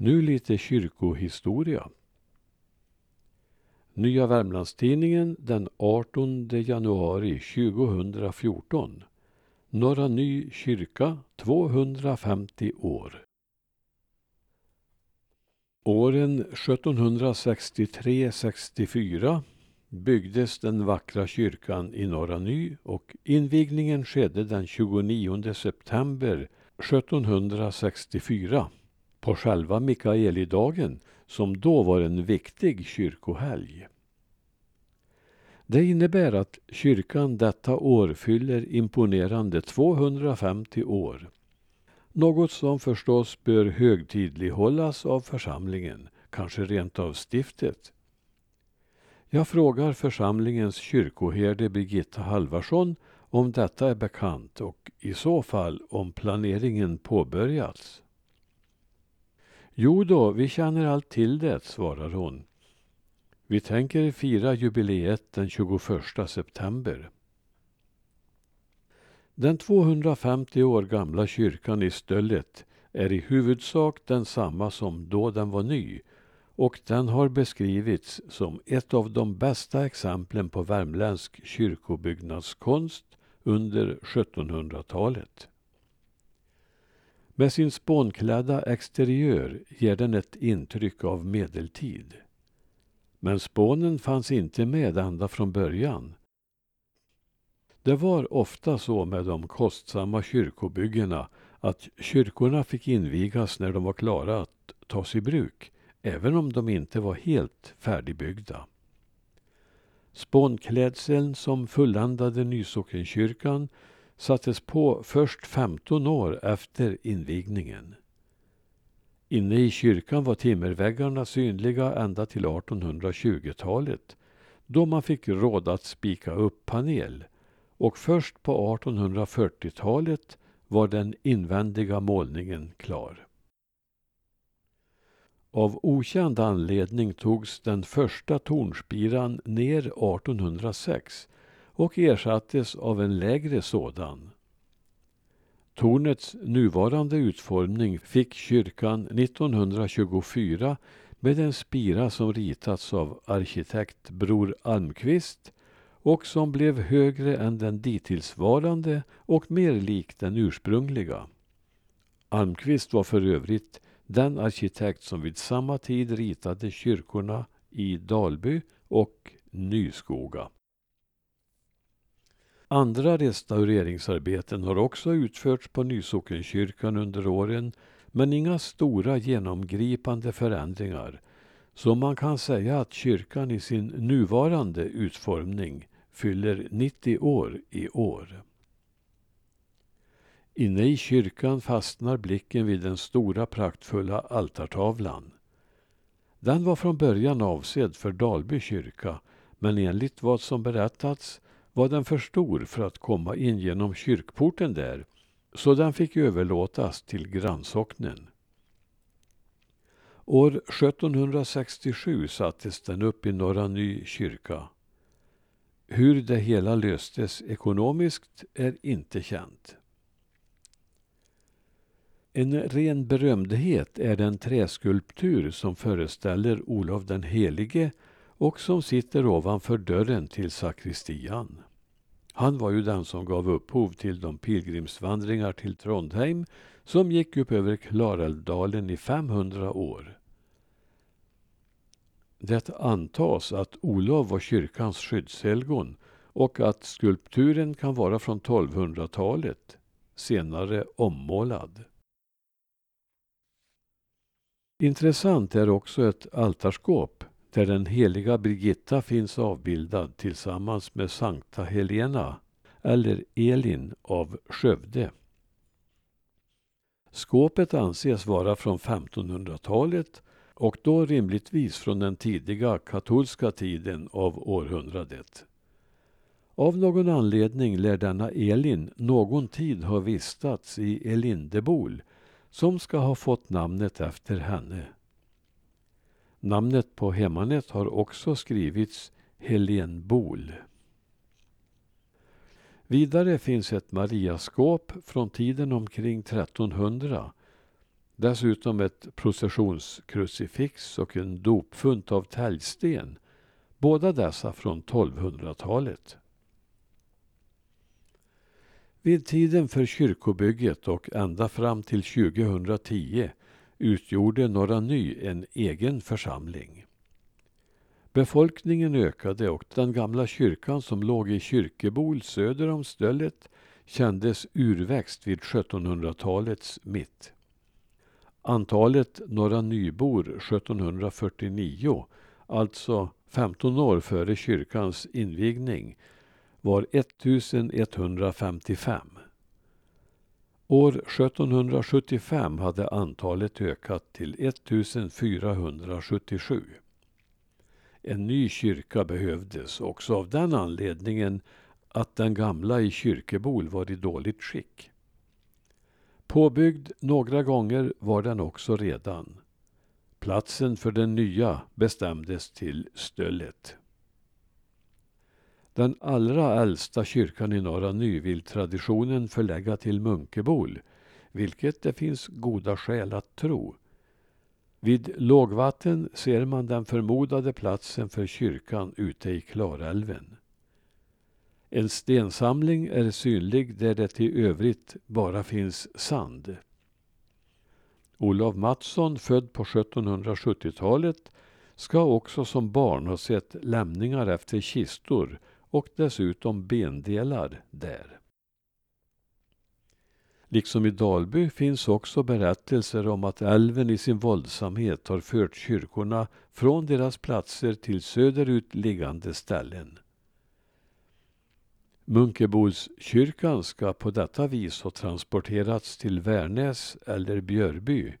Nu lite kyrkohistoria. Nya Värmlandstidningen den 18 januari 2014. Norra Ny kyrka 250 år. Åren 1763-64 byggdes den vackra kyrkan i Norra Ny och invigningen skedde den 29 september 1764 på själva Mikaelidagen som då var en viktig kyrkohelg. Det innebär att kyrkan detta år fyller imponerande 250 år. Något som förstås bör högtidlighållas av församlingen, kanske rent av stiftet. Jag frågar församlingens kyrkoherde Birgitta Halvarsson om detta är bekant och i så fall om planeringen påbörjats. Jo då, vi känner allt till det, svarar hon. Vi tänker fira jubileet den 21 september. Den 250 år gamla kyrkan i Stöllet är i huvudsak densamma som då den var ny och den har beskrivits som ett av de bästa exemplen på värmländsk kyrkobyggnadskonst under 1700-talet. Med sin spånklädda exteriör ger den ett intryck av medeltid. Men spånen fanns inte med ända från början. Det var ofta så med de kostsamma kyrkobyggena att kyrkorna fick invigas när de var klara att tas i bruk, även om de inte var helt färdigbyggda. Spånklädseln som fulländade Nysockenkyrkan sattes på först 15 år efter invigningen. Inne i kyrkan var timmerväggarna synliga ända till 1820-talet då man fick råd att spika upp panel och först på 1840-talet var den invändiga målningen klar. Av okänd anledning togs den första tornspiran ner 1806 och ersattes av en lägre sådan. Tornets nuvarande utformning fick kyrkan 1924 med en spira som ritats av arkitekt Bror Almqvist och som blev högre än den dittillsvarande och mer lik den ursprungliga. Almqvist var för övrigt den arkitekt som vid samma tid ritade kyrkorna i Dalby och Nyskoga. Andra restaureringsarbeten har också utförts på Nysockenkyrkan under åren men inga stora genomgripande förändringar. Så man kan säga att kyrkan i sin nuvarande utformning fyller 90 år i år. Inne i kyrkan fastnar blicken vid den stora praktfulla altartavlan. Den var från början avsedd för Dalby kyrka men enligt vad som berättats var den för stor för att komma in genom kyrkporten där så den fick överlåtas till grannsocknen. År 1767 sattes den upp i Norra Ny kyrka. Hur det hela löstes ekonomiskt är inte känt. En ren berömdhet är den träskulptur som föreställer Olof den helige och som sitter ovanför dörren till sakristian. Han var ju den som gav upphov till de pilgrimsvandringar till Trondheim som gick upp över Klarälvdalen i 500 år. Det antas att Olav var kyrkans skyddshelgon och att skulpturen kan vara från 1200-talet, senare ommålad. Intressant är också ett altarskåp där den heliga Birgitta finns avbildad tillsammans med Sankta Helena eller Elin av Skövde. Skåpet anses vara från 1500-talet och då rimligtvis från den tidiga katolska tiden av århundradet. Av någon anledning lär denna Elin någon tid ha vistats i Elindebol som ska ha fått namnet efter henne. Namnet på hemmanet har också skrivits Helenbol. Vidare finns ett Mariaskåp från tiden omkring 1300 Dessutom ett processionskrucifix och en dopfunt av täljsten. Båda dessa från 1200-talet. Vid tiden för kyrkobygget och ända fram till 2010 utgjorde Norra Ny en egen församling. Befolkningen ökade och den gamla kyrkan som låg i Kyrkebol söder om Stöllet kändes urväxt vid 1700-talets mitt. Antalet Norra Nybor 1749, alltså 15 år före kyrkans invigning, var 1155. År 1775 hade antalet ökat till 1477. En ny kyrka behövdes också av den anledningen att den gamla i Kyrkebol var i dåligt skick. Påbyggd några gånger var den också redan. Platsen för den nya bestämdes till Stöllet. Den allra äldsta kyrkan i Norra Nyvild-traditionen förlägga till Munkebol, vilket det finns goda skäl att tro. Vid lågvatten ser man den förmodade platsen för kyrkan ute i Klarälven. En stensamling är synlig där det i övrigt bara finns sand. Olof Mattsson, född på 1770-talet, ska också som barn ha sett lämningar efter kistor och dessutom bendelar där. Liksom i Dalby finns också berättelser om att älven i sin våldsamhet har fört kyrkorna från deras platser till söderut liggande ställen. Munkebolskyrkan ska på detta vis ha transporterats till Värnäs eller Björby,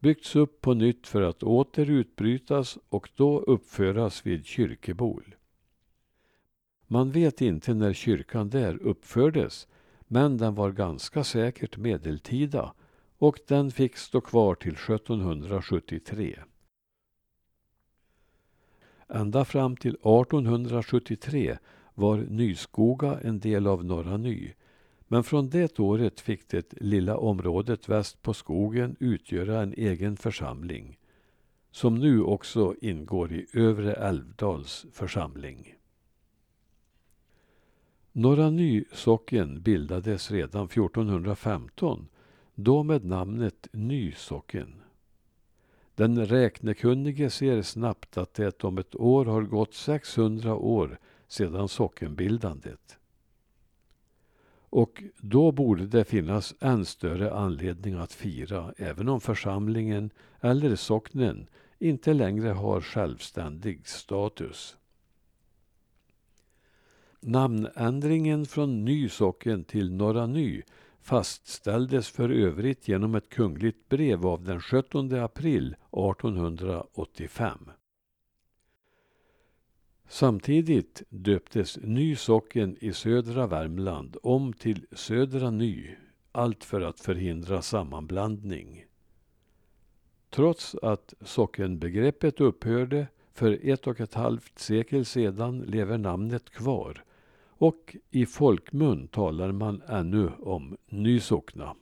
byggts upp på nytt för att åter utbrytas och då uppföras vid Kyrkebol. Man vet inte när kyrkan där uppfördes, men den var ganska säkert medeltida och den fick stå kvar till 1773. Ända fram till 1873 var Nyskoga en del av Norra Ny. Men från det året fick det lilla området väst på skogen utgöra en egen församling som nu också ingår i Övre Älvdals församling. Norra Ny socken bildades redan 1415, då med namnet Ny socken. Den räknekunnige ser snabbt att det om ett år har gått 600 år sedan sockenbildandet. Och då borde det finnas än större anledning att fira, även om församlingen eller socknen inte längre har självständig status. Namnändringen från Ny socken till Norra Ny fastställdes för övrigt genom ett kungligt brev av den 17 april 1885. Samtidigt döptes Ny socken i södra Värmland om till Södra Ny, allt för att förhindra sammanblandning. Trots att sockenbegreppet upphörde för ett och ett halvt sekel sedan lever namnet kvar och i folkmun talar man ännu om Nysockna.